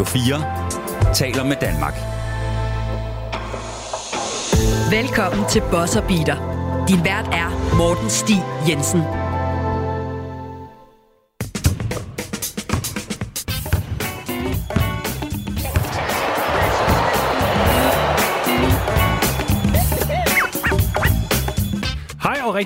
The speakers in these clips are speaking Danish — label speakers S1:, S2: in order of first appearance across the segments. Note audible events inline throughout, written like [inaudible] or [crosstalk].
S1: Radio 4 taler med Danmark.
S2: Velkommen til Bosser Beater. Din vært er Morten Stig Jensen.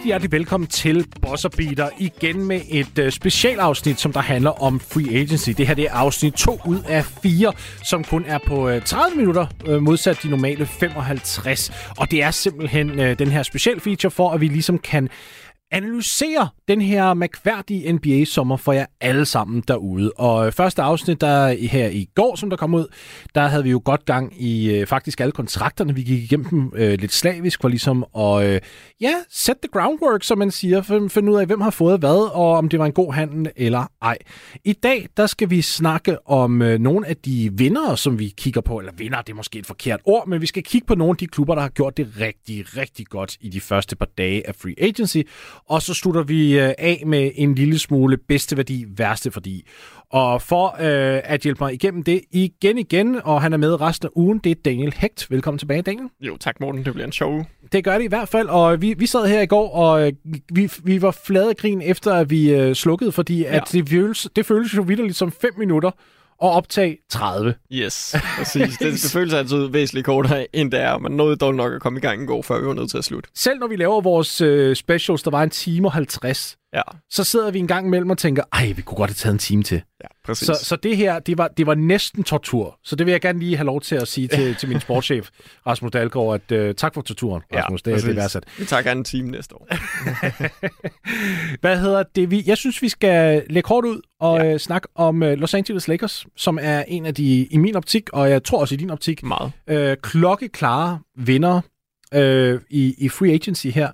S3: Rigtig hjertelig velkommen til Bosser Beater igen med et øh, specialafsnit, som der handler om free agency. Det her det er afsnit 2 ud af 4, som kun er på øh, 30 minutter, øh, modsat de normale 55. Og det er simpelthen øh, den her special feature for, at vi ligesom kan analysere den her mærkværdige NBA-sommer for jer alle sammen derude. Og øh, første afsnit, der her i går, som der kom ud, der havde vi jo godt gang i øh, faktisk alle kontrakterne. Vi gik igennem dem øh, lidt slavisk for ligesom at øh, ja, set the groundwork, som man siger, for at finde ud af, hvem har fået hvad, og om det var en god handel eller ej. I dag, der skal vi snakke om øh, nogle af de vinder, som vi kigger på, eller vinder, det er måske et forkert ord, men vi skal kigge på nogle af de klubber, der har gjort det rigtig, rigtig godt i de første par dage af free agency, og så slutter vi øh, af med en lille smule bedste værdi, værste værdi. Og for øh, at hjælpe mig igennem det igen igen, og han er med resten af ugen, det er Daniel Hecht. Velkommen tilbage, Daniel.
S4: Jo, tak Morten. Det bliver en sjov uge.
S3: Det gør det i hvert fald, og vi, vi sad her i går, og øh, vi, vi var flade grin efter, at vi øh, slukkede, fordi ja. at det, føles, det føles jo vidderligt som 5 minutter og optag 30.
S4: Yes, [laughs] præcis. Det, det føles altid væsentligt kortere, end det er. Man nåede dog nok at komme i gang en går, før vi var nødt til at slutte.
S3: Selv når vi laver vores øh, specials, der var en time og 50,
S4: Ja,
S3: så sidder vi en gang imellem og tænker, ej, vi kunne godt have taget en time til.
S4: ja præcis.
S3: Så, så det her, det var, det var næsten tortur. Så det vil jeg gerne lige have lov til at sige til, til min sportschef, [laughs] Rasmus Dahlgaard, at uh, tak for torturen, Rasmus. Ja, det, det er værdsat.
S4: Vi tager gerne en time næste år. [laughs]
S3: Hvad hedder det? Vi, jeg synes, vi skal lægge hårdt ud og ja. uh, snakke om uh, Los Angeles Lakers, som er en af de, i min optik, og jeg tror også i din optik,
S4: Meget.
S3: øh, klokkeklare vinder øh, i, i free agency her.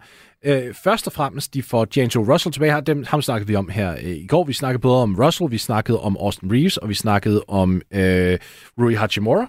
S3: Øh, først og fremmest, de får D'Angelo Russell tilbage. Her, dem, ham snakkede vi om her øh, i går. Vi snakkede både om Russell, vi snakkede om Austin Reeves, og vi snakkede om øh, Rui Hachimura,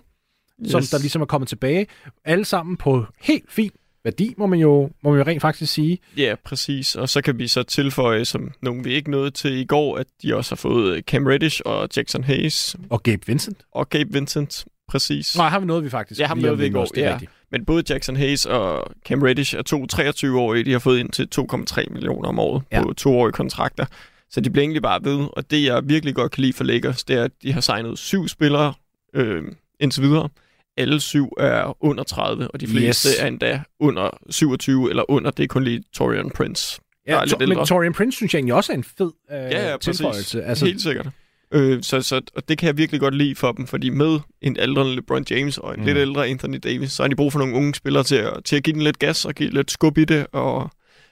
S3: yes. som der ligesom er kommet tilbage. Alle sammen på helt fin værdi, må man jo, må man jo rent faktisk sige.
S4: Ja, præcis. Og så kan vi så tilføje, som nogen vi ikke nåede til i går, at de også har fået øh, Cam Reddish og Jackson Hayes
S3: Og Gabe Vincent.
S4: og Gabe Vincent. Præcis.
S3: Nej, ham nåede vi faktisk.
S4: Ja, ham nåede vi i går, ja.
S3: rigtigt.
S4: Men både Jackson Hayes og Cam Reddish er to 23-årige. De har fået ind til 2,3 millioner om året
S3: Ja.
S4: på toårige kontrakter. Så de bliver egentlig bare ved. Og det, jeg virkelig godt kan lide for Lakers, det er, at de har signet syv spillere øh, indtil videre. Alle syv er under 30, og de fleste
S3: Yes.
S4: er endda under 27 eller under. Det er kun lige Torian Prince.
S3: Ja, to, men. Torian Prince synes jeg egentlig også er en fed øh,
S4: Ja, ja, præcis.
S3: tilføjelse.
S4: Altså, Helt sikkert. Øh, så, så, og det kan jeg virkelig godt lide for dem, fordi med en aldrende LeBron James og en
S3: Mm.
S4: lidt ældre Anthony Davis, så har de brug for nogle unge spillere til at, til at give den lidt gas og give lidt skub i det og,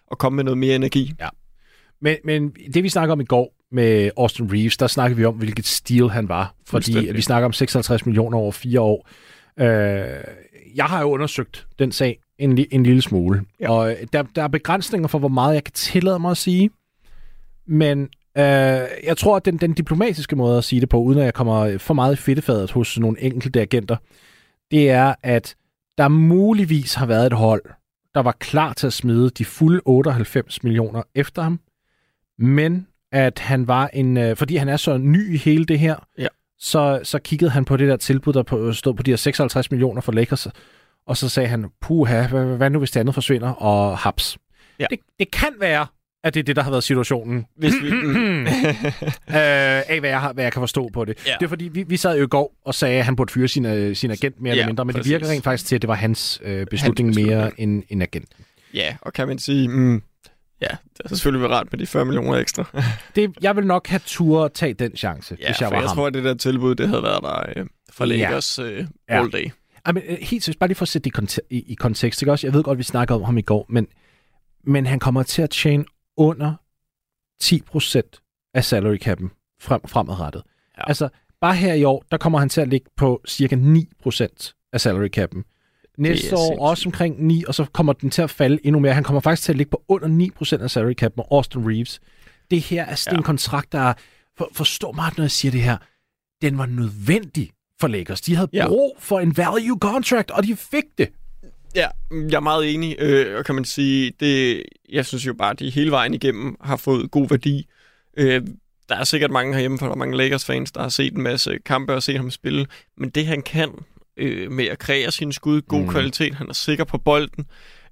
S4: og komme med noget mere energi.
S3: Men, men det, vi snakker om i går med Austin Reeves, der snakker vi om, hvilket stil han var. Fordi vi snakker om 56 millioner over fire år. Øh, jeg har jo undersøgt den sag en, en lille smule.
S4: Ja.
S3: Og der, der er begrænsninger for, hvor meget jeg kan tillade mig at sige. Men øh, jeg tror, at den, den diplomatiske måde at sige det på, uden at jeg kommer for meget i fedtefadet hos nogle enkelte agenter, det er, at der muligvis har været et hold, der var klar til at smide de fulde 98 millioner efter ham, men at han var en, øh, fordi han er så ny i hele det her,
S4: Ja.
S3: så, så kiggede han på det der tilbud, der på, stod på de her 56 millioner for Lakers, og så sagde han, puha, hvad, hvad nu hvis det andet forsvinder, og haps.
S4: Ja.
S3: Det, det kan være, at det er det, der har været situationen,
S4: Hvis vi, [clears throat]
S3: øh, af hvad jeg, har, hvad jeg kan forstå på det.
S4: Ja.
S3: Det er fordi, vi, vi sad jo i går og sagde, at han burde fyre sin, øh, sin agent mere
S4: Ja,
S3: eller mindre, men
S4: præcis.
S3: det virker rent faktisk til, at det var hans øh, beslutning
S4: Hans beslutning.
S3: mere end, end agent.
S4: ja, og kan man sige, mm, ja, det har selvfølgelig rart med de 40 millioner ekstra. [laughs]
S3: Det, jeg vil nok have tur at tage den chance,
S4: Ja,
S3: hvis jeg
S4: for
S3: var
S4: jeg
S3: ham.
S4: tror, at det der tilbud, det havde været der øh, for
S3: Ja.
S4: Lakers øh,
S3: Ja.
S4: all day.
S3: Ej, men, øh, helt seriøst, bare lige for at sætte det i, i, i kontekst. Ikke også? Jeg ved godt, vi snakkede om ham i går, men, men han kommer til at tjene under 10% af salary cap'en frem, fremadrettet.
S4: Ja.
S3: Altså, bare her i år, der kommer han til at ligge på cirka 9% af salary cap'en. Næste år
S4: sindssygt.
S3: også omkring 9, og så kommer den til at falde endnu mere. Han kommer faktisk til at ligge på under 9% af salary cap med Austin Reeves. Det her er sådan ja. En kontrakt, der er, for, forstå mig, når jeg siger det her, den var nødvendig for Lakers. De havde
S4: Ja.
S3: brug for en value contract, og de fik det.
S4: Ja, jeg er meget enig, øh, og kan man sige, det, jeg synes jo bare, at de hele vejen igennem har fået god værdi. Øh, der er sikkert mange herhjemme, for der er mange Lakers-fans, der har set en masse kampe og set ham spille. Men det, han kan øh, med at kreere sine skud, god
S3: Mm.
S4: kvalitet, han er sikker på bolden,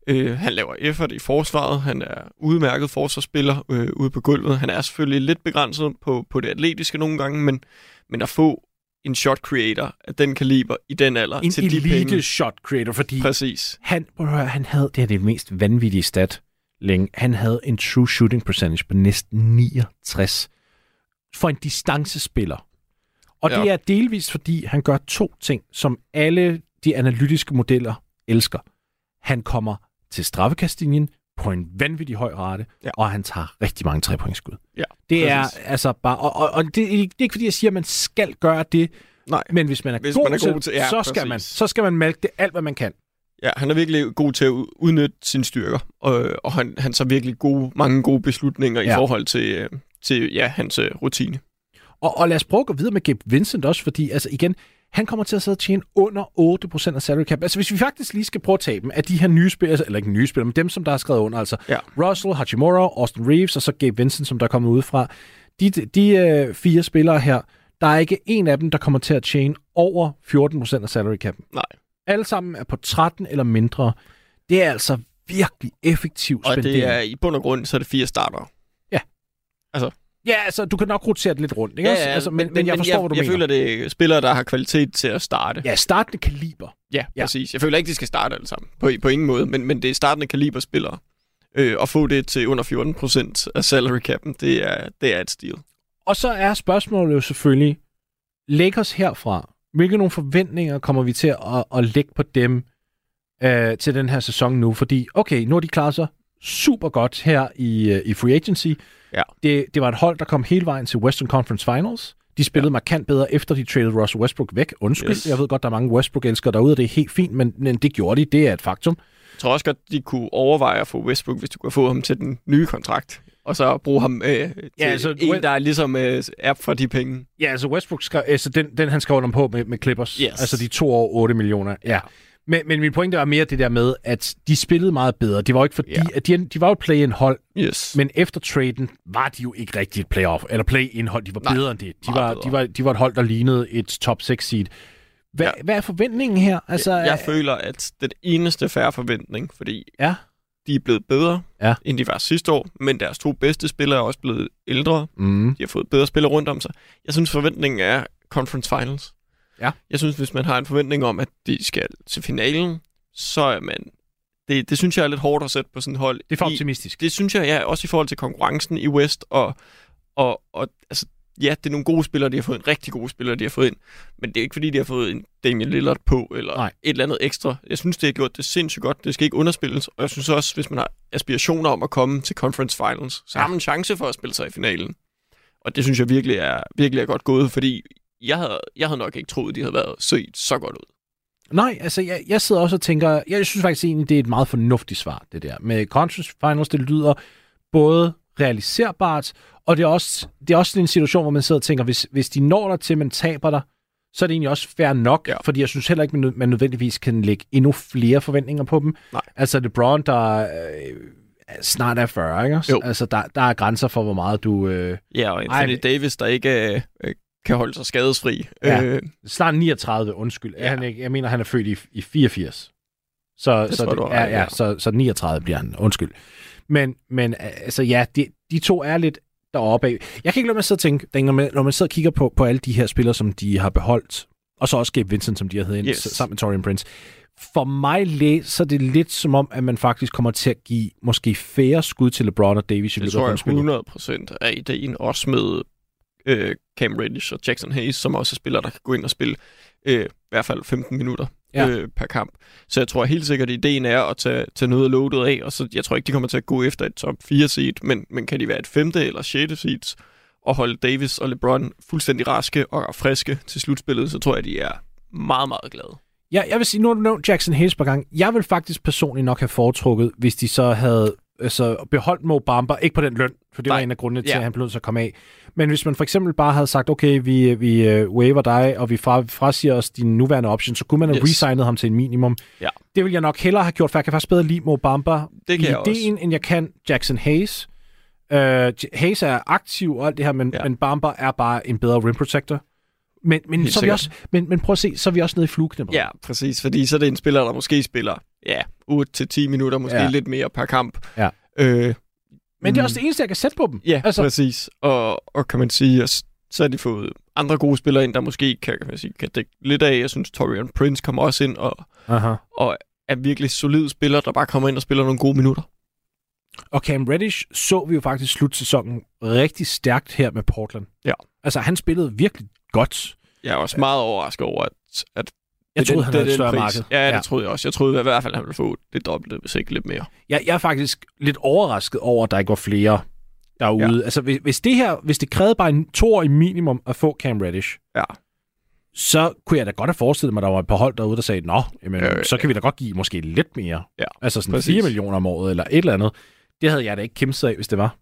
S4: øh, han laver effort i forsvaret, han er udmærket forsvarsspiller øh, ude på gulvet. Han er selvfølgelig lidt begrænset på, på det atletiske nogle gange, men, men at få en shot creator af den kaliber i den alder
S3: En
S4: til de
S3: elite
S4: penge.
S3: shot creator, fordi
S4: Præcis.
S3: han, høre, han havde, det er det mest vanvittige stat længe, han havde en true shooting percentage på næsten 69 for en distancespiller. Og ja. det er delvist, fordi han gør to ting, som alle de analytiske modeller elsker. Han kommer til straffekastlinjen på en vanvittig høj rate, ja. Og han tager rigtig mange trepointskud.
S4: Ja,
S3: Det er
S4: præcis.
S3: altså bare, og, og, og det, det er ikke fordi, jeg siger, at man skal gøre det,
S4: Nej.
S3: men hvis man er,
S4: Hvis
S3: god,
S4: man er god
S3: til,
S4: ja,
S3: så, skal
S4: præcis.
S3: man, så skal man malke det alt, hvad man kan.
S4: Ja, han er virkelig god til at udnytte sine styrker, og, og han, han tager virkelig gode, mange gode beslutninger ja.
S3: Ja.
S4: i forhold til, øh, til ja, hans øh, rutine.
S3: Og, og lad os prøve at gå videre med Gabe Vincent også, fordi altså igen, han kommer til at sidde og tjene under 8% af salary cap. Altså hvis vi faktisk lige skal prøve at tage dem af de her nye spillere, eller ikke nye spillere, men dem, som der er skrevet under, altså
S4: Ja.
S3: Russell, Hachimura, Austin Reeves og så Gabe Vincent, som der er kommet ud fra. De, de øh, fire spillere her, der er ikke en af dem, der kommer til at tjene over 14% af salary cap.
S4: Nej.
S3: Alle sammen er på 13 eller mindre. Det er altså virkelig effektiv
S4: Og
S3: spendering.
S4: det er i bund og grund, så er det fire starter.
S3: Ja, altså du kan nok rotere det lidt rundt, ikke? også? altså, men, men, men, jeg forstår,
S4: jeg,
S3: hvad du
S4: jeg
S3: mener.
S4: føler, det er spillere, der har kvalitet til at starte.
S3: Ja, startende kaliber.
S4: Ja,
S3: Ja.
S4: præcis. Jeg føler ikke, de skal starte alle sammen. På, på ingen måde. Men, men det er startende kaliberspillere. Øh, at få det til under 14 procent af salary cap'en, det er, det er et stil.
S3: Og så er spørgsmålet jo selvfølgelig, os herfra. Hvilke nogle forventninger kommer vi til at, at lægge på dem øh, til den her sæson nu? Fordi, okay, nu har de klaret sig super godt her i, øh, i free agency.
S4: Ja.
S3: Det, det var et hold, der kom hele vejen til Western Conference Finals. De spillede ja. markant bedre, efter de traded Russell Westbrook væk. Undskyld, yes. Jeg ved godt, der er mange Westbrook-elskere derude, og det er helt fint, men, men det gjorde de. Det er et faktum.
S4: Jeg tror også godt, de kunne overveje at få Westbrook, hvis du kunne få ham til den nye kontrakt. Og så bruge ham øh, til
S3: Ja, altså,
S4: en, der ligesom øh, er for de penge.
S3: Ja, altså Westbrook skrev, altså den, den han skrev under på med, med Clippers.
S4: Yes.
S3: Altså de to år 8 millioner. Ja. Men, men min pointe var mere det der med, at de spillede meget bedre. Det var ikke fordi,
S4: Ja.
S3: at de, de var jo et play-in hold,
S4: Yes.
S3: men efter traden var de jo ikke rigtig et playoff, eller play-in hold. De var
S4: Nej,
S3: bedre end det. De var,
S4: bedre.
S3: de, var, de var et hold, der lignede et top 6 seed. Hvad, ja.
S4: Ja.
S3: hvad er forventningen her? Altså,
S4: jeg, jeg
S3: er-
S4: føler, at den eneste færre forventning, fordi
S3: Ja.
S4: de er blevet bedre,
S3: Ja.
S4: end de var sidste år, men deres to bedste spillere er også blevet ældre.
S3: Mm.
S4: De har fået bedre spillere rundt om sig. Jeg synes, forventningen er Conference Finals.
S3: Ja.
S4: Jeg synes, hvis man har en forventning om, at de skal til finalen, så er man... Det, det synes jeg er lidt hårdt at sætte på sådan et hold.
S3: Det er for
S4: I-
S3: optimistisk.
S4: Det synes jeg, ja, også i forhold til konkurrencen i West, og, og, og altså, ja, det er nogle gode spillere, de har fået en rigtig gode spillere, de har fået ind, men det er ikke fordi, de har fået en Damian Lillard på, eller
S3: Nej.
S4: et eller andet ekstra. Jeg synes, det har gjort det sindssygt godt, det skal ikke underspilles, og jeg synes også, hvis man har aspirationer om at komme til Conference Finals, så
S3: Ja.
S4: har man en chance for at spille sig i finalen. Og det synes jeg virkelig er, virkelig er godt gået, fordi jeg havde, jeg havde nok ikke troet, de havde været set så godt ud.
S3: Nej, altså jeg, jeg sidder også og tænker, jeg synes faktisk egentlig, det er et meget fornuftigt svar, det der. Med Conference Finals, det lyder både realiserbart, og det er også, det er også en situation, hvor man sidder og tænker, hvis, hvis de når der til, man taber dig, så er det egentlig også fair nok, ja. Fordi jeg synes heller ikke, man, nød- man nødvendigvis kan lægge endnu flere forventninger på dem.
S4: Nej.
S3: Altså LeBron, der øh, snart er 40, ikke?
S4: Jo.
S3: Altså der, der er grænser for, hvor meget du... Øh,
S4: Ja, og Anthony
S3: Ej,
S4: Davis, der ikke øh, kan holde sig skadesfri.
S3: Ja.
S4: Øh,
S3: snart 39, undskyld. Ja. Han ikke, jeg mener, han er født i, i 84. Så,
S4: Det
S3: så,
S4: tror
S3: det,
S4: du
S3: ja, ja,
S4: ja.
S3: så, så 39 bliver han, undskyld. Men, men altså ja, de, de to er lidt deroppe af. Jeg kan ikke lade mig sidde og tænke, når man, når man sidder og kigger på, på alle de her spillere, som de har beholdt, og så også Gabe Vincent, som de har heddet ind,
S4: Yes.
S3: s- sammen med Torian Prince. For mig læser det lidt som om, at man faktisk kommer til at give måske færre skud til LeBron og Davis i
S4: Det
S3: løbet
S4: tror
S3: af
S4: jeg
S3: grundspillet.
S4: 100 procent af ideen, også med øh, Cam Reddish og Jackson Hayes, som også er spillere, der kan gå ind og spille øh, i hvert fald 15 minutter
S3: Ja.
S4: øh, per kamp. Så jeg tror helt sikkert, at ideen er at tage, tage noget af loadet af, og så jeg tror ikke, de kommer til at gå efter et top 4 seed, men, men kan de være et femte eller sjette seed og holde Davis og LeBron fuldstændig raske og friske til slutspillet, så tror jeg, de er meget, meget glade.
S3: Ja, jeg vil sige, nu har du nævnt Jackson Hayes på gang. Jeg vil faktisk personligt nok have foretrukket, hvis de så havde altså, beholdt Mo Bamba, ikke på den løn, for det Nej. var en af grundene til,
S4: Ja.
S3: at han blev nødt til at komme af. Men hvis man for eksempel bare havde sagt, okay, vi, vi uh, waiver dig, og vi fra, frasiger os din nuværende option, så kunne man have yes. Resignet ham til en minimum.
S4: Ja.
S3: Det vil jeg nok hellere have gjort, for jeg kan faktisk bedre lide Mo Bamba
S4: Det kan
S3: i
S4: jeg også.
S3: ideen, end jeg kan Jackson Hayes. Øh, Hayes er aktiv og alt det her, men, ja. Men Bamba er bare en bedre rim protector. Men, men,
S4: Helt
S3: så vi også, men, men prøv at se, så er vi også nede i flueknæppet.
S4: Ja, præcis. Fordi så er det en spiller, der måske spiller ja, 8-10 minutter, måske
S3: Ja.
S4: lidt mere per kamp.
S3: Ja.
S4: Øh,
S3: Men det er
S4: Mm.
S3: også det eneste, jeg kan sætte på dem.
S4: Ja,
S3: Altså-
S4: præcis. Og, og kan man sige, at så har de fået andre gode spillere ind, der måske kan, kan, man sige, kan dække lidt af. Jeg synes, Torian Prince kommer også ind og,
S3: Aha.
S4: og er virkelig solid spiller, der bare kommer ind og spiller nogle gode minutter.
S3: Og Cam Reddish så vi jo faktisk slut sæsonen rigtig stærkt her med Portland.
S4: Ja.
S3: Altså, han spillede virkelig godt.
S4: Jeg er også meget overrasket over, at, at
S3: Jeg troede,
S4: den-
S3: han
S4: det er
S3: havde et større
S4: pris.
S3: marked.
S4: Ja, det
S3: Ja.
S4: troede jeg også. Jeg troede i hvert fald, han ville få det dobbelte, hvis ikke lidt mere.
S3: Jeg, jeg er faktisk lidt overrasket over, at der ikke var flere derude. Ja. Altså, hvis, hvis det her, hvis det krævede bare en to år i minimum at få Cam Reddish,
S4: Ja.
S3: så kunne jeg da godt have forestillet mig, at der var et par hold derude, der sagde, nå, jamen,
S4: Øh,
S3: så kan vi da godt give måske lidt mere.
S4: Ja,
S3: altså sådan
S4: præcis.
S3: 4 millioner om året, eller et eller andet. Det havde jeg da ikke kæmpet af, hvis det var.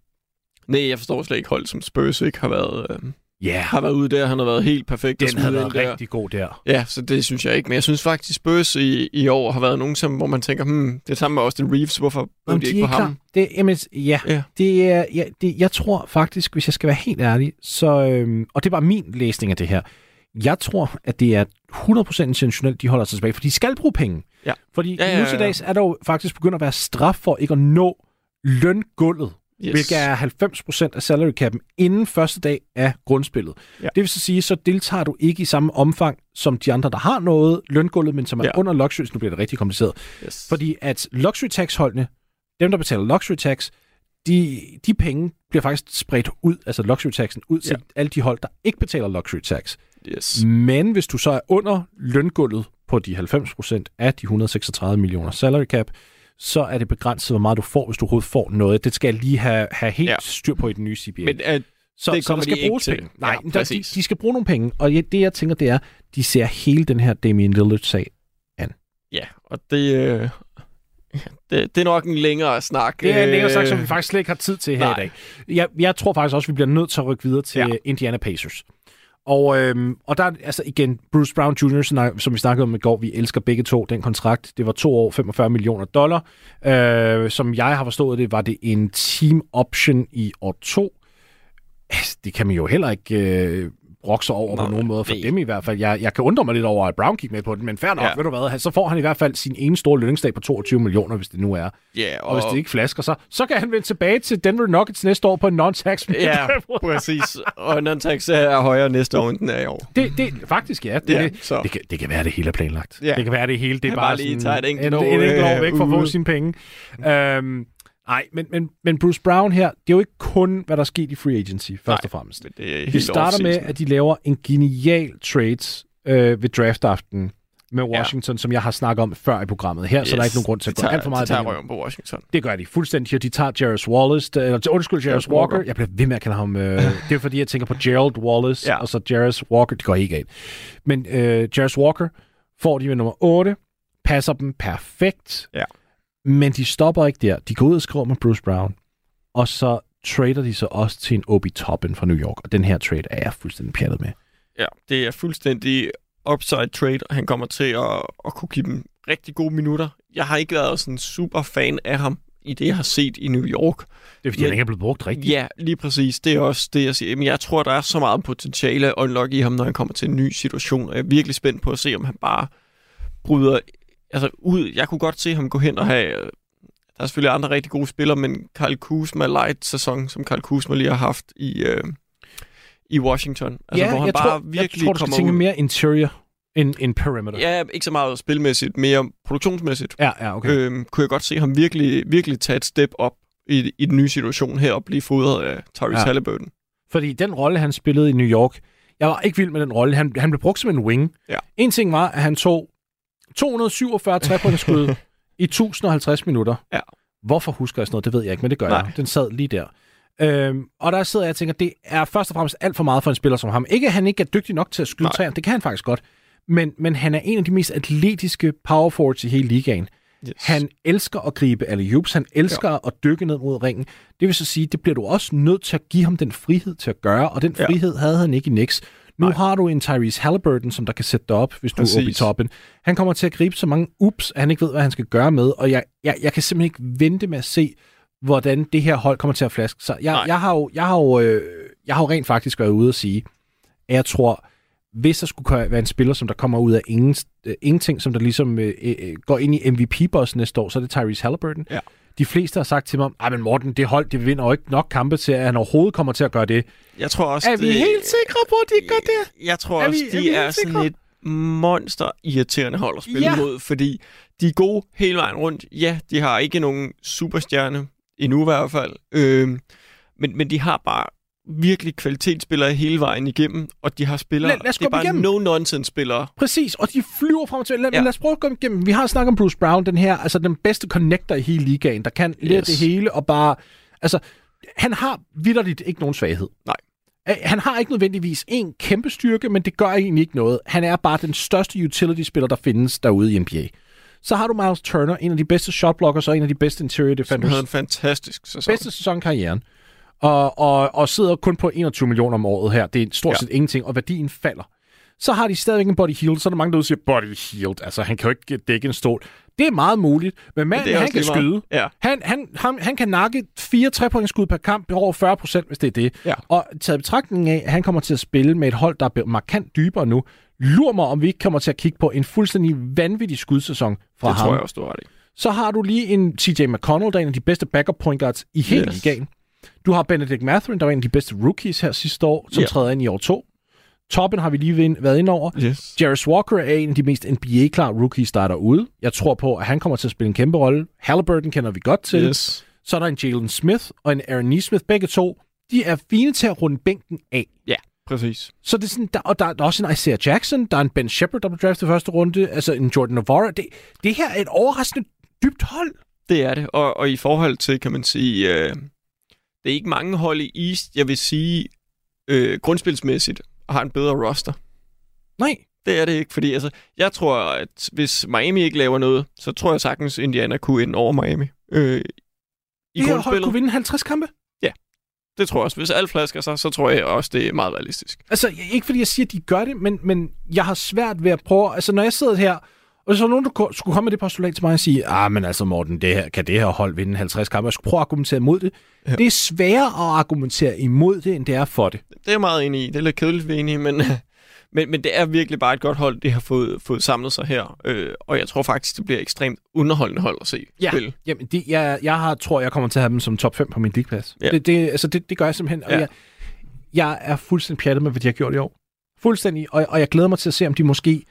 S4: Nej, jeg forstår slet ikke hold som Spurs ikke har været, øh,
S3: yeah,
S4: har været ude der. Han har været helt perfekt. at
S3: den havde
S4: smide
S3: været
S4: ind der.
S3: rigtig god der.
S4: Ja, så det synes jeg ikke. Men jeg synes faktisk, Spurs i, i år har været nogen, som, hvor man tænker, hmm, det er samme med Austin Reeves. Hvorfor
S3: Jamen,
S4: de ikke på ham?
S3: klar. Det, jamen, ja,
S4: Ja.
S3: Det er, ja det, jeg tror faktisk, hvis jeg skal være helt ærlig, så, øhm, og det var min læsning af det her, jeg tror, at det er 100% intentionelt, de holder sig tilbage, for de skal bruge penge.
S4: Ja.
S3: Fordi
S4: Ja, ja, ja,
S3: nu til
S4: ja.
S3: dags er der jo faktisk begyndt at være straf for ikke at nå løngulvet,
S4: Yes.
S3: hvilket er 90% af salary cap'en inden første dag af grundspillet.
S4: Ja.
S3: Det vil så sige, så deltager du ikke i samme omfang som de andre, der har noget løngulvet, men som er
S4: Ja.
S3: under luxury. Nu bliver det rigtig kompliceret.
S4: Yes.
S3: Fordi at luxury tax-holdene, dem der betaler luxury tax, de, de penge bliver faktisk spredt ud, altså luxury taxen, ud til
S4: Ja.
S3: alle de hold, der ikke betaler luxury tax.
S4: yes.
S3: Men hvis du så er under løngulvet på de 90% af de 136 millioner salary cap, så er det begrænset, hvor meget du får, hvis du overhovedet får noget. Det skal jeg lige have, have helt ja. Styr på i den nye CBA.
S4: Men at,
S3: så,
S4: det
S3: så der skal
S4: de
S3: bruges
S4: til.
S3: penge. Nej,
S4: Ja,
S3: der, de, de skal bruge nogle penge. Og det, jeg tænker, det er, de ser hele den her Damian Lillard-sag
S4: ja, og det, øh, det, det er nok en længere snak.
S3: Det er en længere
S4: Øh,
S3: sagt, som vi faktisk slet ikke har tid til her
S4: nej.
S3: i dag. Jeg, jeg tror faktisk også, vi bliver nødt til at rykke videre til. Ja. Indiana Pacers. Og, øhm, og der altså igen, Bruce Brown Jr., som vi snakkede om i går, vi elsker begge to den kontrakt. Det var to år, 45 millioner dollar. Øh, som jeg har forstået det, var det en team option i år to. Altså, det kan man jo heller ikke øh, brokke sig over på
S4: Nej,
S3: nogen måde, for
S4: nej.
S3: dem i hvert fald. Jeg, jeg kan undre mig lidt over, at Brown gik med på det, men fair nok, ja. Ved du hvad, så får han i hvert fald sin ene store lønningsdag på 22 millioner, hvis det nu er.
S4: Ja,
S3: Og, og hvis det ikke flasker, så, så kan han vende tilbage til Denver Nuggets næste år på en non-tax.
S4: Ja, [laughs] præcis. Og non-tax er højere næste år, end den er i år.
S3: Det, det, faktisk ja. Det,
S4: Ja,
S3: det,
S4: så.
S3: det, kan, det kan være, det hele er planlagt.
S4: Ja.
S3: Det kan være, det hele det er
S4: Han
S3: bare,
S4: bare lige
S3: sådan,
S4: tager et enkelt
S3: en,
S4: år,
S3: en enkelt år
S4: øh,
S3: væk for at få sine penge. Øhm, nej, men, men, men Bruce Brown her, det er jo ikke kun, hvad der er sket i free agency, først
S4: Nej,
S3: og fremmest.
S4: Det helt
S3: starter med, at de laver en genial trade øh, ved draftaften med Washington, ja. som jeg har snakket om før i programmet her, yes. så der er ikke nogen grund til at
S4: de
S3: gå alt for meget
S4: de tager røven på Washington.
S3: Det gør de fuldstændig. De tager Jarvis Wallace, der- eller undskyld, Jarvis Walker.
S4: Walker.
S3: Jeg bliver ved med at kalde ham. Øh, det er fordi, jeg tænker på Gerald Wallace. Ja. og så Jarvis Walker. Det går ikke galt. Men øh, Jarvis Walker får de med nummer 8, passer dem perfekt.
S4: Ja.
S3: Men de stopper ikke der. De går ud og skriver med Bruce Brown, og så trader de så også til en Obi Toppin fra New York. Og den her trade er jeg fuldstændig pjattet med.
S4: Ja, det er fuldstændig upside trade, og han kommer til at, at kunne give dem rigtig gode minutter. Jeg har ikke været sådan super fan af ham i det, jeg har set i New York.
S3: Det er fordi,
S4: Men-
S3: han ikke er blevet brugt rigtigt.
S4: Ja, lige præcis. Det er også det, jeg siger. Men jeg tror, der er så meget potentiale at unlock i ham, når han kommer til en ny situation. Og jeg er virkelig spændt på at se, om han bare bryder altså, ud. Jeg kunne godt se ham gå hen og have... øh, Der er selvfølgelig andre rigtig gode spillere, men Karl Kuzma light sæson, som Karl Kuzma lige har haft i, øh, i Washington. Altså,
S3: ja,
S4: hvor han
S3: jeg,
S4: bare
S3: tror,
S4: virkelig
S3: jeg tror, du skal tænke
S4: ud.
S3: mere interior end, end perimeter.
S4: Ja, ikke så meget spilmæssigt, mere produktionsmæssigt.
S3: ja, ja okay.
S4: Øhm, kunne jeg godt se ham virkelig, virkelig tage et step op i, i den nye situation her og blive fodret af Tyrese
S3: ja.
S4: Halliburton.
S3: Fordi den rolle, han spillede i New York, jeg var ikke vild med den rolle. Han, han blev brugt som en wing.
S4: Ja.
S3: En ting var, at han tog 247 trepointsskud [laughs] i 1050 minutter.
S4: Ja.
S3: Hvorfor husker jeg sådan noget? Det ved jeg ikke, men det gør
S4: Nej.
S3: jeg. Den sad lige der. Øhm, og der sidder jeg og tænker, det er først og fremmest alt for meget for en spiller som ham. Ikke at han ikke er dygtig nok til at skyde træer, det kan han faktisk godt. Men, men han er en af de mest atletiske power forwards i hele ligaen.
S4: Yes.
S3: Han elsker at gribe alle Han elsker ja. at dykke ned mod ringen. Det vil så sige, det bliver du også nødt til at give ham den frihed til at gøre, og den
S4: Ja.
S3: frihed havde han ikke i Knicks. Nu
S4: Nej.
S3: har du en Tyrese Halliburton, som der kan sætte dig op, hvis du er
S4: Præcis.
S3: oppe i toppen. Han kommer til at gribe så mange ups, at han ikke ved, hvad han skal gøre med, og jeg, jeg, jeg kan simpelthen ikke vente med at se, hvordan det her hold kommer til at flaske sig. Jeg,
S4: Nej.
S3: jeg, har, jo, jeg, har, jo, øh, jeg har jo rent faktisk været ude og sige, at jeg tror, hvis der skulle være en spiller, som der kommer ud af ingen, øh, ingenting, som der ligesom øh, øh, går ind i MVP-bossen næste år, så er det Tyrese Halliburton.
S4: Ja.
S3: De fleste har sagt til mig, at men Morten, det hold, det vinder jo ikke nok kampe til, at han overhovedet kommer til at gøre det.
S4: Jeg tror også,
S3: Er vi
S4: det,
S3: helt sikre på, at de gør det?
S4: Jeg tror
S3: Er
S4: også,
S3: vi- er
S4: de er,
S3: helt
S4: sådan
S3: sikre?
S4: et monster irriterende hold at spille
S3: Ja.
S4: mod, fordi de er gode hele vejen rundt. Ja, de har ikke nogen superstjerne, endnu i hvert fald, øhm, men, men de har bare virkelig kvalitetsspillere hele vejen igennem, og de har spillere,
S3: Lad- lad os
S4: det er bare
S3: igennem.
S4: no-nonsense-spillere.
S3: Præcis, og de flyver frem tilbage. Lad, ja. Lad os prøve at gå igennem. Vi har snakket om Bruce Brown, den her, altså den bedste connector i hele ligaen, der kan yes. Det hele og bare... Altså, han har vidderligt ikke nogen svaghed.
S4: Nej.
S3: Han har ikke nødvendigvis en kæmpe styrke, men det gør egentlig ikke noget. Han er bare den største utility-spiller, der findes derude i NBA. Så har du Miles Turner, en af de bedste shotblockers og en af de bedste interior
S4: Som
S3: defenders.
S4: havde en fantastisk sæson.
S3: Bedste sæson i karrieren. Og, og, og sidder kun på 21 millioner om året her. Det er stort
S4: Ja.
S3: set ingenting, og værdien falder. Så har de stadigvæk en body healed, så er der mange, der siger, body healed, altså han kan jo ikke dække en stål. Det er meget muligt, men manden,
S4: det er
S3: han kan
S4: meget.
S3: skyde.
S4: Ja.
S3: Han, han, han, han kan nakke fire trepointsskud per kamp over 40 procent, hvis det er det.
S4: Ja.
S3: Og taget betragtning af, at han kommer til at spille med et hold, der er markant dybere nu, lur mig, om vi ikke kommer til at kigge på en fuldstændig vanvittig skudsæson fra
S4: Det
S3: ham.
S4: tror jeg også, du har ret i.
S3: Så har du lige en TJ McConnell, der er en af de bedste backup point guards i hele
S4: Yes.
S3: ligaen. Du har Benedict Mathurin, der var en af de bedste rookies her sidste år, som
S4: Ja.
S3: træder ind i år to. Toppen har vi lige været ind over.
S4: Yes.
S3: Jarvis Walker er en af de mest NBA-klare rookies, der er derude. Jeg tror på, at han kommer til at spille en kæmpe rolle. Halliburton kender vi godt til.
S4: Yes.
S3: Så er der en Jalen Smith og en Aaron Neesmith. Begge to, de er fine til at runde bænken af.
S4: Ja, præcis.
S3: Så det er sådan, der, og der, der er også en Isaiah Jackson, der er en Ben Shepard, der blev draftet i første runde, altså en Jordan Navarro. Det, det her er et overraskende dybt hold.
S4: Det er det. Og, og i forhold til, kan man sige, øh, det er ikke mange hold i East, jeg vil sige, øh, grundspilsmæssigt har en bedre roster.
S3: Nej,
S4: Det er det ikke, fordi altså, jeg tror, at hvis Miami ikke laver noget, så tror jeg sagtens, Indiana kunne ind over Miami. Øh, I
S3: det her hold kunne vinde 50 kampe.
S4: det tror jeg også. Hvis alt flasker sig, så tror jeg også, det er meget realistisk.
S3: Altså, ikke fordi jeg siger, at de gør det, men, men jeg har svært ved at prøve... Altså, når jeg sidder her, og så er nogen, der skulle komme med det postulat til mig og sige, ah, men altså Morten, det her, kan det her hold vinde 50 kampe? Jeg skulle prøve at argumentere imod det. Ja. Det er sværere at argumentere imod det, end det er for det.
S4: Det er jeg meget enig i. Det er lidt kedeligt, vi er enige, men, [laughs] men, men det er virkelig bare et godt hold, det har fået, fået samlet sig her. Øh, og jeg tror faktisk, det bliver ekstremt underholdende hold at se
S3: Ja.
S4: spille.
S3: Jamen, det, jeg, jeg har, tror, jeg kommer til at have dem som top 5 på min leagueplads.
S4: Ja.
S3: Det, det, altså, det, det gør jeg simpelthen. Og
S4: Ja.
S3: jeg, jeg er fuldstændig pjattet med, hvad de har gjort i år. Fuldstændig. Og, og jeg glæder mig til at se, om de måske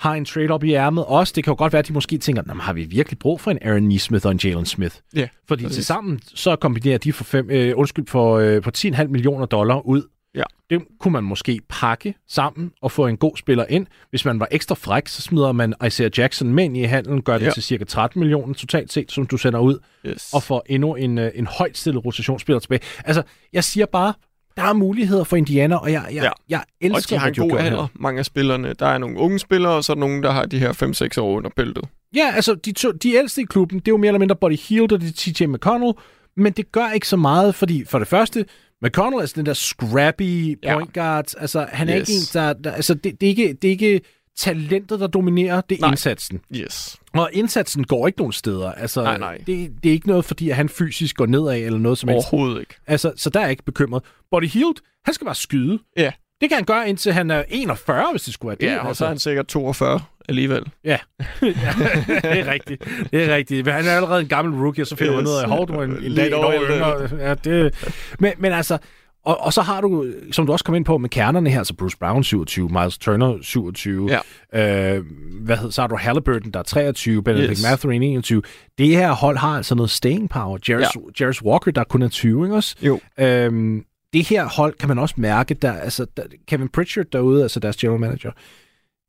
S3: har en trade op i ærmet også. Det kan jo godt være, at de måske tænker, "Nå, har vi virkelig brug for en Aaron Neesmith og en Jalen Smith?
S4: Ja,
S3: Fordi til sammen, så kombinerer de for, fem, øh, undskyld, for, øh, for 10,5 millioner dollar ud.
S4: Ja.
S3: Det kunne man måske pakke sammen og få en god spiller ind. Hvis man var ekstra fræk, så smider man Isaiah Jackson med ind i handelen, gør det
S4: Ja.
S3: til cirka 13 millioner totalt set, som du sender ud,
S4: Yes.
S3: og får endnu en, øh, en højt stillet rotationsspiller tilbage. Altså, jeg siger bare, der er muligheder for Indiana, og jeg, jeg,
S4: Ja.
S3: jeg
S4: og
S3: elsker,
S4: de har en god alder, mange af spillerne. Der er nogle unge spillere, og så er der nogle, der har de her 5-6 år under bæltet.
S3: Ja, altså, de, to, de ældste i klubben, det er jo mere eller mindre Buddy Hield og det er TJ McConnell, men det gør ikke så meget, fordi for det første, McConnell er sådan den der scrappy
S4: Ja.
S3: point guard, altså han er
S4: Yes.
S3: ikke en, der, der altså det, det, er ikke, det er ikke talentet, der dominerer, det er
S4: Nej.
S3: indsatsen.
S4: Yes.
S3: Og indsatsen går ikke nogen steder. Altså,
S4: Nej, nej.
S3: Det, det er ikke noget, fordi at han fysisk går nedad eller noget som helst.
S4: Overhovedet ikke.
S3: Altså, så der er jeg ikke bekymret. Body Hield, han skal bare skyde.
S4: Ja.
S3: Det kan han gøre, indtil han er 41, hvis det skulle være det.
S4: Ja, og så er han sikkert 42 alligevel.
S3: Ja, [laughs] ja det er rigtigt. Det er rigtigt. Men han er allerede en gammel rookie, og så finder man
S4: Yes.
S3: ud af, er en, en dag et år yngre. Ja, det, men, men altså, og, og så har du, som du også kom ind på med kernerne her, så Bruce Brown 27, Miles Turner 27,
S4: Ja.
S3: øh, hvad hed, så har du Halliburton, der er 23, Benedict
S4: Yes.
S3: Mathurin 21. Det her hold har altså noget staying power. Jarvis, ja. Jarvis Walker, der kun er 20, ikke også?
S4: Jo.
S3: Øhm, det her hold kan man også mærke, der, altså, der, Kevin Pritchard derude, altså deres general manager,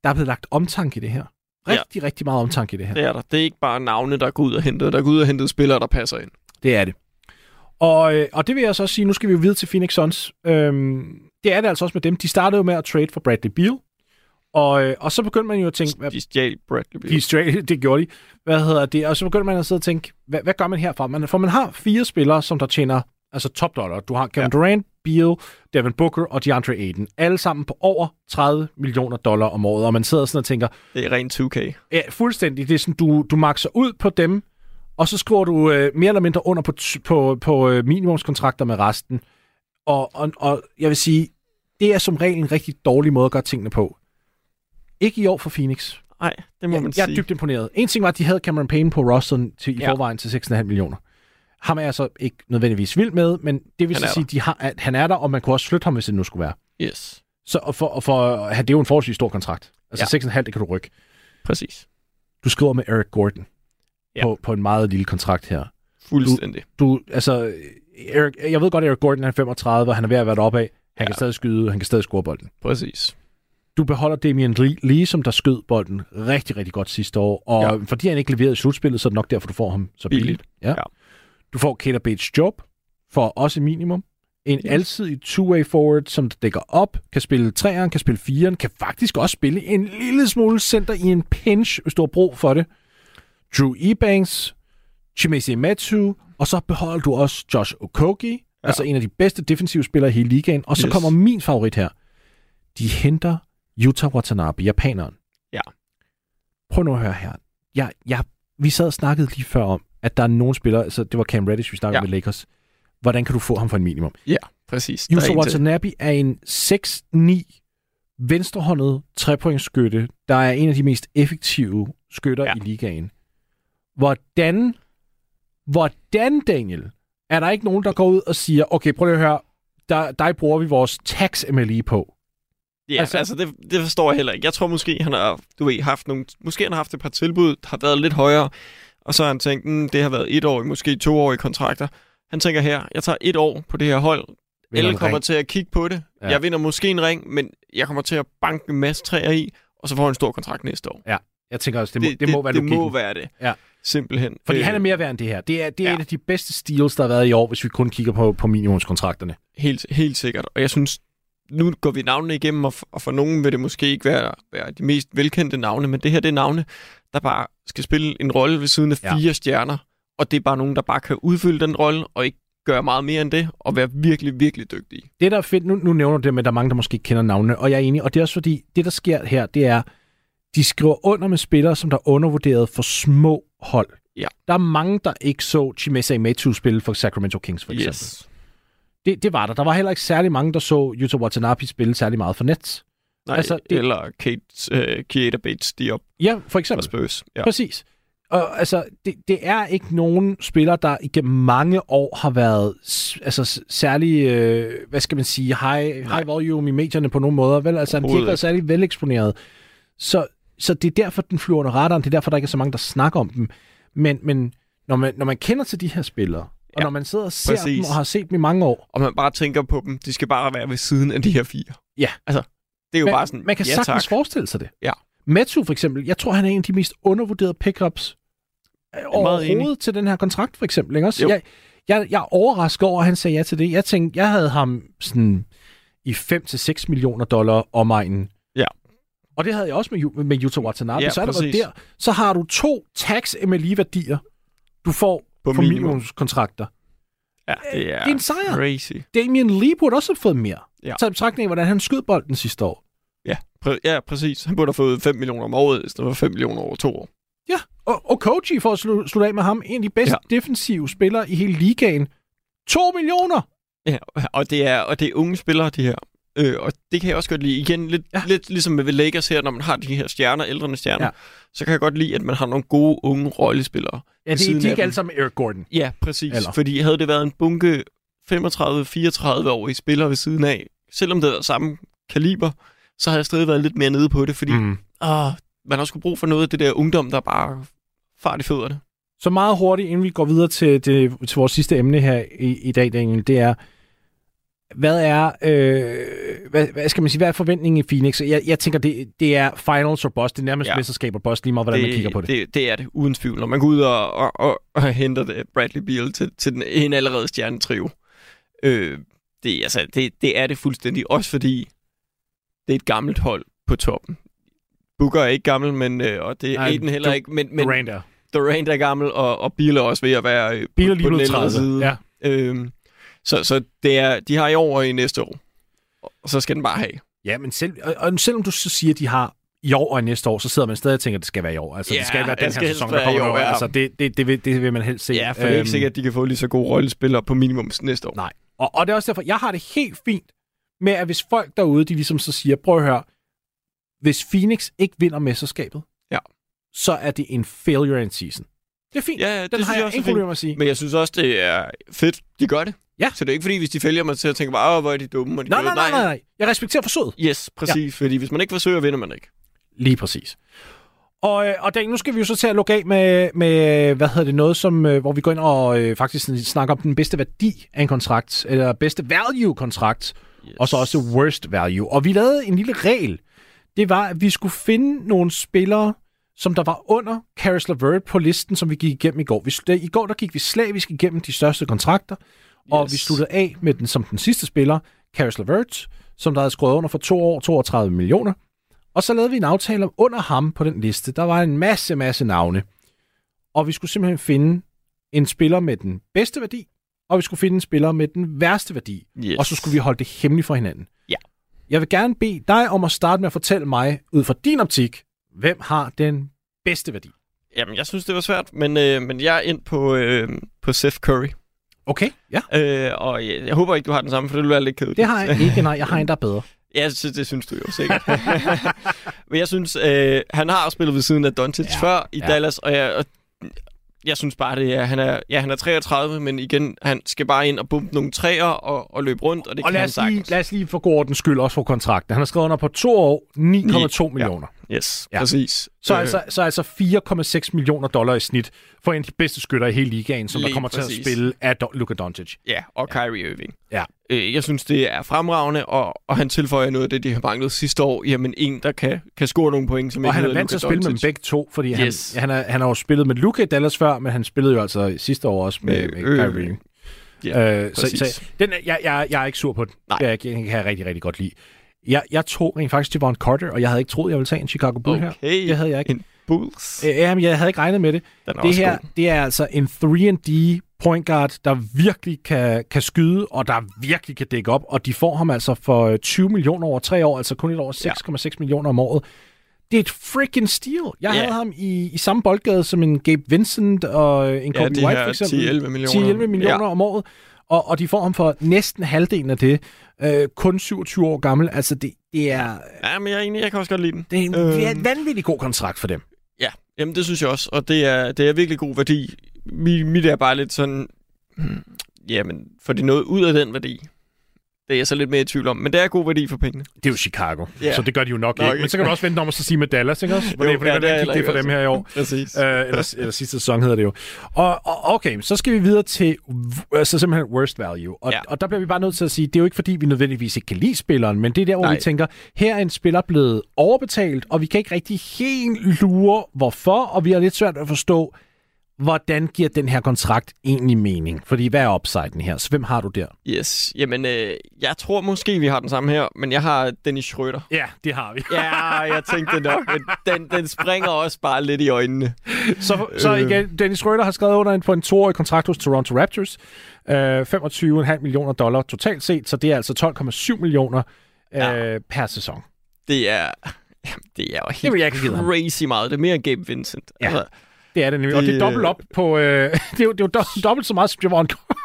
S3: der er blevet lagt omtanke i det her. Rigtig, ja. rigtig meget omtanke i det her.
S4: Det er der. Det er ikke bare navne, der går ud og henter. Der går ud og henter spillere, der passer ind.
S3: Det er det. Og, øh, og det vil jeg så også sige, nu skal vi jo videre til Phoenix Suns. Øhm, det er det altså også med dem. De startede jo med at trade for Bradley Beal. Og, øh, og så begyndte man jo at tænke, hvad,
S4: De stjal Bradley Beal.
S3: de straight, [laughs] det gjorde de. Hvad hedder det? Og så begyndte man at sidde og tænke, hvad, hvad gør man herfra? Man, for man har fire spillere, som der tjener altså top dollar. Du har Kevin ja. Durant, Beal, Devin Booker og DeAndre Ayton. Alle sammen på over 30 millioner dollar om året. Og man sidder sådan og tænker,
S4: Det er rent 2K.
S3: Ja, fuldstændig. Det er sådan, du, du makser ud på dem, og så skriver du øh, mere eller mindre under på, på, på øh, minimumskontrakter med resten. Og, og, og jeg vil sige, det er som regel en rigtig dårlig måde at gøre tingene på. Ikke i år for Phoenix.
S4: Nej, det må
S3: Jeg,
S4: man
S3: jeg er
S4: sige.
S3: dybt imponeret. En ting var, at de havde Cameron Payne på rosteren til, i
S4: Ja.
S3: forvejen til 6,5 millioner. Ham er jeg så ikke nødvendigvis vild med, men det vil så sige, de har, at han er der, og man kunne også flytte ham, hvis det nu skulle være.
S4: Yes,
S3: Så og for, og for at have, det er jo en forholdsvis stor kontrakt. Altså
S4: Ja.
S3: 6,5, det kan du rykke.
S4: præcis.
S3: Du skriver med Eric Gordon
S4: Ja.
S3: på, på en meget lille kontrakt her.
S4: Fuldstændig.
S3: Du, altså, Eric, jeg ved godt, at Eric Gordon er 35, og han er ved at være deroppe af. Han ja. kan stadig skyde, han kan stadig score bolden.
S4: Præcis.
S3: Du beholder Damian Lee, som der skød bolden rigtig, rigtig godt sidste år. Og ja. Fordi han ikke leverede i slutspillet, så er det nok derfor, du får ham så billigt.
S4: Billigt.
S3: Ja.
S4: Ja.
S3: Du får Kater Bates job for også minimum. En yes. Alsidig two-way forward, som dækker op, kan spille træeren, kan spille firen, kan faktisk også spille en lille smule center i en pinch, hvis du har brug for det. Drew Ebanks, Chimese Matsu, og så beholder du også Josh Okogie, ja. altså en af de bedste defensive spillere i hele ligaen. Og så
S4: Yes.
S3: kommer min favorit her. De henter Yuta Watanabe, japaneren.
S4: Ja.
S3: Prøv nu at høre her. Jeg, jeg, vi sad og snakkede lige før om, at der er nogle spillere, altså det var Cam Reddish, vi snakkede ja. Med Lakers. Hvordan kan du få ham for en minimum?
S4: Ja, præcis.
S3: Yuta. Watanabe er en 6-9 venstrehåndet trepointsskytte, der er en af de mest effektive skytter. Ja. i ligaen. Hvordan, hvordan, Daniel, er der ikke nogen, der går ud og siger, okay, prøv lige at høre, der, der bruger vi vores tax MLE på.
S4: Ja,
S3: Altså-
S4: altså, det, det forstår jeg heller ikke. Jeg tror måske, han har, du ved, haft nogle, måske han har haft et par tilbud, der har været lidt højere, og så har han tænkt, mm, det har været et år, måske to år i kontrakter. Han tænker her, jeg tager et år på det her hold.
S3: Vinder
S4: Alle kommer
S3: ring.
S4: til at kigge på det.
S3: Ja.
S4: Ja. Jeg vinder måske en ring, men jeg kommer til at banke en masse træer i, og så får han en stor kontrakt næste år.
S3: Jeg tænker også, det må, det, det må være
S4: det
S3: logikken.
S4: må være det.
S3: Ja.
S4: Simpelthen.
S3: Fordi
S4: Øh,
S3: han er mere værd end det her. Det er, det er ja. En af de bedste steals, der har været i år, hvis vi kun kigger på, på minimumskontrakterne.
S4: Helt, helt sikkert. Og jeg synes, nu går vi navnene igennem, og for, og for nogen vil det måske ikke være, være de mest velkendte navne, men det her det er navne, der bare skal spille en rolle ved siden af
S3: Ja.
S4: fire stjerner, og det er bare nogen, der bare kan udfylde den rolle, og ikke gøre meget mere end det, og være virkelig, virkelig dygtige.
S3: Det, der er fedt, nu, nu nævner du det, men der er mange, der måske ikke kender navnene, og jeg er enig, og det er også fordi, det, der sker her, det er, de skriver under med spillere, som der er undervurderet for små hold.
S4: Ja.
S3: Der er mange, der ikke så Chimesa Imetu spille for Sacramento Kings, for eksempel.
S4: Yes.
S3: Det, det var der. Der var heller ikke særlig mange, der så Yuta Watanabe spille særlig meget for Nets.
S4: Nej,
S3: Altså, det-
S4: eller Kate, uh, Kieta Bates, de op
S3: Ja, for eksempel.
S4: Spurs. Ja.
S3: Præcis. Og altså, det, det er ikke nogen spiller, der igennem mange år har været altså, særlig, øh, hvad skal man sige, high, high volume i medierne på nogen måder. Vel? Altså, de har ikke været særlig veleksponeret. Så, så det er derfor, den flyver under radaren. Det er derfor, der ikke er så mange, der snakker om dem. Men, men når, man, når man kender til de her spillere, og
S4: Ja,
S3: når man sidder og ser
S4: præcis.
S3: dem og har set dem i mange år,
S4: Og man bare tænker på dem, de skal bare være ved siden af de her fire.
S3: Ja.
S4: Altså, det er jo
S3: man,
S4: bare sådan,
S3: man kan
S4: ja,
S3: sagtens
S4: tak.
S3: forestille sig det.
S4: Ja.
S3: Metsu for eksempel, jeg tror, han er en af de mest undervurderede pickups øh, overhovedet til den her kontrakt, for eksempel. Ikke? Også,
S4: Jo.
S3: jeg, jeg, jeg er overrasket over, at han sagde ja til det. Jeg tænkte, jeg havde ham sådan i 5-6 millioner dollar omegnen. Og det havde jeg også med, med Yuta Watanabe.
S4: Ja,
S3: så er der der. Så har du to tax MLE-værdier, du får
S4: På
S3: for
S4: minimum.
S3: minimumskontrakter.
S4: Ja, det er,
S3: Det er en sejr.
S4: crazy.
S3: Damian Lee burde også have fået mere.
S4: Ja.
S3: Så i betragtning af, hvordan han skød bolden sidste år.
S4: Ja, præ- ja, præcis. Han burde have fået 5 millioner om året, i stedet for 5 millioner over to år.
S3: Ja, og, og Koji, for at slu, slutte af med ham, en af de bedste. Ja. defensive spillere i hele ligaen. 2 millioner!
S4: Ja, og det er, og det er unge spillere, de her. Øh, og det kan jeg også godt lide. Igen, lidt,
S3: Ja.
S4: lidt ligesom med Lakers her, når man har de her stjerner, ældrende stjerner,
S3: Ja.
S4: så kan jeg godt lide, at man har nogle gode unge rollespillere.
S3: Ja, de, de er ikke
S4: dem.
S3: alle sammen Eric Gordon.
S4: Ja, præcis.
S3: Eller?
S4: Fordi havde det været en bunke 35-34-årige spillere ved siden af, selvom det var samme kaliber, så havde jeg stadig været lidt mere nede på det, fordi mm. Åh, man har sgu brug for noget af det der ungdom, der bare fart i fødderne.
S3: Så meget hurtigt, inden vi går videre til, til, til vores sidste emne her i, i dag, Daniel, det er, hvad er, øh, hvad, hvad skal man sige, hvad er forventningen i Phoenix? Jeg, jeg tænker, det, det er finals og boss, det er nærmest ja. Mesterskab og boss, lige meget hvordan
S4: det,
S3: man kigger på det.
S4: det. Det er det, uden tvivl. Når man går ud og, og, og, og henter det Bradley Beal til, til den, en allerede stjernetrio, øh, det, altså, det, det er det fuldstændig. Også fordi det er et gammelt hold på toppen. Booker er ikke gammel, men, øh, og det er Aiden heller
S3: Du-
S4: ikke, men, men
S3: Durant er.
S4: Durant er gammel, og, og Beal er også ved at være øh,
S3: Biler
S4: på,
S3: lige
S4: på den ældre
S3: 30.
S4: side.
S3: Ja.
S4: Øhm, så så det er, de har i år og i næste år. Og så skal den bare have.
S3: ja, men selv, og, og selvom du så siger, at de har i år og i næste år, så sidder man stadig og tænker, at det skal være i år. Altså,
S4: Ja,
S3: det skal være den her
S4: skal helst
S3: sæson, der kommer
S4: i år. ja.
S3: Altså, det, det, det, vil, det vil man helst se.
S4: Ja, for det er ikke
S3: Øhm,
S4: sikkert, at de kan få lige så gode rollespillere på minimum næste år.
S3: Nej. Og, og det er også derfor, jeg har det helt fint med, at hvis folk derude, de ligesom så siger, prøv at høre, hvis Phoenix ikke vinder mesterskabet,
S4: Ja.
S3: så er det en failure in season. Det er fint.
S4: Ja, ja, det
S3: Den
S4: synes
S3: har
S4: jeg
S3: jeg
S4: er
S3: ingen
S4: fint.
S3: problemer med at sige.
S4: Men jeg synes også, det er fedt, de gør det.
S3: Ja.
S4: Så det er ikke fordi, hvis de fælger mig til at tænke bare, hvor er de dumme. Og de
S3: Nej, nej,
S4: det."
S3: nej, nej, nej. Jeg respekterer forsøget.
S4: Yes, præcis. Ja. Fordi hvis man ikke forsøger, vinder man ikke.
S3: Lige præcis. Og, øh, og Dan, nu skal vi jo så til at lukke af med, med hvad hedder det, noget, som, øh, hvor vi går ind og øh, faktisk snakker om den bedste værdi af en kontrakt, eller bedste value-kontrakt,
S4: Yes.
S3: og så også worst value. Og vi lavede en lille regel. Det var, at vi skulle finde nogle spillere, som der var under Caris LeVert på listen, som vi gik igennem i går. Vi, I går der gik vi slavisk igennem de største kontrakter, og
S4: Yes.
S3: vi sluttede af med den som den sidste spiller, Caris LeVert, som der havde skrevet under for to år, 32 millioner. Og så lavede vi en aftale om under ham på den liste. Der var en masse, masse navne. Og vi skulle simpelthen finde en spiller med den bedste værdi, og vi skulle finde en spiller med den værste værdi.
S4: Yes.
S3: Og så skulle vi holde det hemmeligt for hinanden.
S4: Ja.
S3: Jeg vil gerne bede dig om at starte med at fortælle mig, ud fra din optik, hvem har den bedste værdi?
S4: Jamen, jeg synes, det var svært, men, øh, men jeg er ind på, øh, på Seth Curry.
S3: Okay, ja.
S4: Øh, og jeg, jeg håber ikke, du har den samme, for det vil være lidt kedeligt.
S3: Det har jeg [laughs] ikke, nej. Jeg har en, der er bedre.
S4: Ja, det, det synes du jo sikkert. [laughs] Men jeg synes, øh, han har spillet ved siden af Doncic
S3: Ja,
S4: ja, før i
S3: ja.
S4: ja. Dallas, og jeg, og jeg synes bare, det er, han er, ja, han er 33, men igen, han skal bare ind og bumpe nogle træer og, og løbe rundt, og det
S3: Og
S4: kan
S3: lad
S4: han
S3: os, lige,
S4: sagtens.
S3: lad os lige for god ordens skyld også få kontrakten. Han har skrevet under på to år, 9,2 millioner.
S4: Yes,
S3: Ja.
S4: ja. præcis.
S3: Så,
S4: Øh,
S3: altså, så altså 4,6 millioner dollar i snit for en af de bedste skytter i hele ligaen, som der
S4: Lige
S3: kommer til
S4: præcis.
S3: at spille af Do- Luka Doncic.
S4: Ja, og Kyrie Irving.
S3: Ja.
S4: Øh, jeg synes, det er fremragende, og, og han tilføjer noget af det, de har manglet sidste år. Jamen, en, der kan, kan score nogle point, som
S3: Og
S4: ikke
S3: han er vant til at spille med dem begge to, fordi
S4: Yes.
S3: han, han, er, han har jo spillet med Luka i Dallas før, men han spillede jo altså sidste år også med,
S4: Med
S3: med Kyrie.
S4: Irving. Ja,
S3: øh, så,
S4: præcis.
S3: så den, jeg, jeg, jeg er ikke sur på den.
S4: Nej.
S3: Jeg, jeg kan jeg rigtig, rigtig godt lide. Jeg, jeg tog rent faktisk Javon Carter, og jeg havde ikke troet, jeg ville tage en Chicago Bull her.
S4: Okay,
S3: Det havde jeg ikke.
S4: en Bulls.
S3: Øh, Jamen, jeg havde ikke regnet med det. Det her,
S4: god.
S3: det er altså en 3D point guard, der virkelig kan, kan skyde, og der virkelig kan dække op, og de får ham altså for øh, 20 millioner over tre år, altså kun et år 6,6 millioner om året. Det er et freaking steal. Jeg
S4: Ja.
S3: havde ham i, i samme boldgade som en Gabe Vincent og en
S4: Ja,
S3: Kobe White,
S4: her
S3: for eksempel.
S4: 10-11 millioner.
S3: 10-11 millioner
S4: Ja.
S3: om året, og, og de får ham for næsten halvdelen af det. Øh, kun 27 år gammel. Altså, det, det er,
S4: Ja, men jeg er enig, jeg kan også godt lide den.
S3: det er en
S4: Øh.
S3: vanvittig god kontrakt for dem.
S4: Ja, jamen det synes jeg også, og det er, det er virkelig god værdi. Mi- Mit er bare lidt sådan, hmm, jamen, får de noget ud af den værdi? Det er jeg så lidt mere i tvivl om, men det er god værdi for pengene.
S3: Det er jo Chicago,
S4: Ja.
S3: så det gør de jo nok,
S4: Nok
S3: ikke. Men
S4: ikke.
S3: så kan du også vente om at så sige med Dallas, ikke også? For
S4: Jo,
S3: det, for det,
S4: ja,
S3: ja,
S4: det er
S3: det, det for dem her i år. [laughs]
S4: Præcis.
S3: Øh, eller, eller sidste sæson hedder det jo. Og, og okay, så skal vi videre til altså simpelthen worst value. Og. Ja. og der bliver vi bare nødt til at sige, det er jo ikke fordi, vi nødvendigvis ikke kan lide spilleren, men det er der, hvor
S4: Nej.
S3: vi tænker, her er en spiller blevet overbetalt, og vi kan ikke rigtig helt lure, hvorfor, og vi har lidt svært at forstå, hvordan giver den her kontrakt egentlig mening? Fordi hvad er upsiden her? Så hvem har du der?
S4: Yes, jamen, øh, jeg tror måske, vi har den samme her, men jeg har Dennis Schröder.
S3: Ja, det har vi. [laughs]
S4: Ja, jeg tænkte nok, men den, den springer også bare lidt i øjnene.
S3: Så, så
S4: Øh.
S3: igen, Dennis Schröder har skrevet under en, på en toårig kontrakt hos Toronto Raptors. Øh, 25,5 millioner dollar totalt set, så det er altså 12,7 millioner øh,
S4: Ja.
S3: per sæson.
S4: Det er, jamen, det er jo helt
S3: Det
S4: crazy meget. Det er mere end Gabe Vincent.
S3: Ja.
S4: Altså,
S3: Det er det nemlig. Og det er
S4: Det,
S3: dobbelt op på... Øh, [laughs] det er jo, det er jo do- dobbelt så meget som Javon Carter.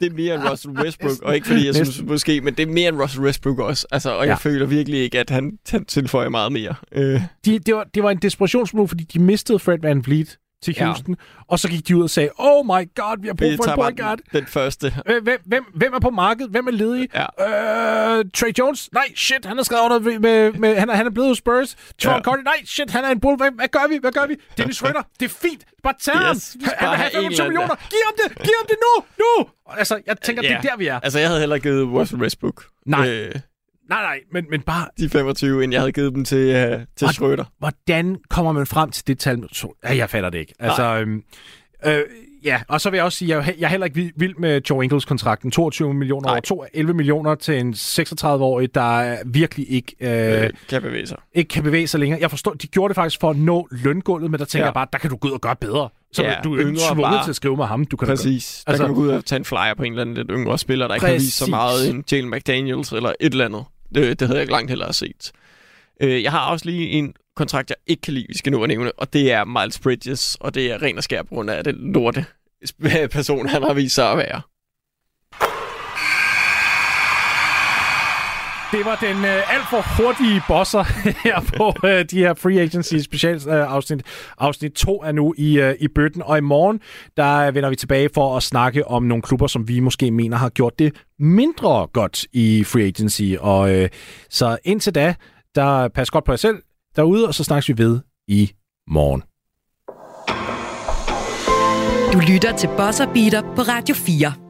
S4: det er mere end Russell Westbrook, og ikke fordi jeg synes måske, men det er mere end Russell Westbrook også. Altså, og jeg
S3: Ja.
S4: føler virkelig ikke, at han, han tilføjer meget mere. Øh,
S3: De, det, var, det var en desperationsmove, fordi de mistede Fred Van Vliet til
S4: Ja.
S3: Houston. Og så gik de ud og sagde, oh my god, vi har brug
S4: vi
S3: for en point guard.
S4: den, den første.
S3: Øh, Hvem, hvem, hvem er på markedet? Hvem er ledig?
S4: Ja.
S3: Øh, Trey Jones? Nej, shit, han er skrevet under med, med, med han, er, han er blevet hos Spurs. Javon
S4: Ja.
S3: Carter? Nej, shit, han er en bull. Hvad, hvad gør vi? Hvad gør vi? Dennis [laughs] Schröder? Det er fint. Bare tag ham.
S4: Yes,
S3: Han vil have
S4: have en
S3: 25
S4: eller anden
S3: millioner. Giv ham det. Giv ham det nu. Nu. Altså, jeg tænker, det er
S4: Ja.
S3: der, vi er.
S4: Altså, jeg havde heller givet Russell Westbrook
S3: Nej.
S4: øh,
S3: Nej, nej, men, men bare,
S4: de 25, end jeg havde givet dem til, øh, til
S3: Og-
S4: Schrøder.
S3: hvordan kommer man frem til det tal? Ja, jeg fatter det ikke. Altså, øhm, øh, ja, og så vil jeg også sige, jeg, jo he- jeg er heller ikke vild- med Joe Ingles-kontrakten. 22 millioner
S4: Nej.
S3: over to, 11 millioner til en 36-årig, der virkelig ikke, øh,
S4: Øh, kan bevæge sig.
S3: ikke kan bevæge sig længere. Jeg forstår, de gjorde det faktisk for at nå løngulvet, men der tænker
S4: Ja.
S3: jeg bare, der kan du gå ud og gøre bedre. Så
S4: Ja,
S3: du er ikke tvunget
S4: bare.
S3: til at skrive med ham. Du kan
S4: Præcis. Der
S3: Altså-
S4: kan man gå ud og tage en flyer på en eller anden lidt yngre spiller, der ikke har vist så
S3: Præcis.
S4: meget en Jalen McDaniels eller et eller andet. Det, det havde jeg ikke langt heller set. Øh, jeg har også lige en kontrakt, jeg ikke kan lide, vi skal nu at nævne, og det er Miles Bridges, og det er ren og skær på grund af den lorte [laughs] person, han har vist sig at være.
S3: Det var den øh, alt for hurtige bosser [laughs] her på øh, de her Free Agency special øh, afsnit. Afsnit 2 er nu i, øh, i bøtten, og i morgen der vender vi tilbage for at snakke om nogle klubber, som vi måske mener har gjort det mindre godt i Free Agency. Og øh, så indtil da, der pas godt på jer selv derude, og så snakkes vi ved i morgen.
S2: Du lytter til Bosser Beater på Radio 4.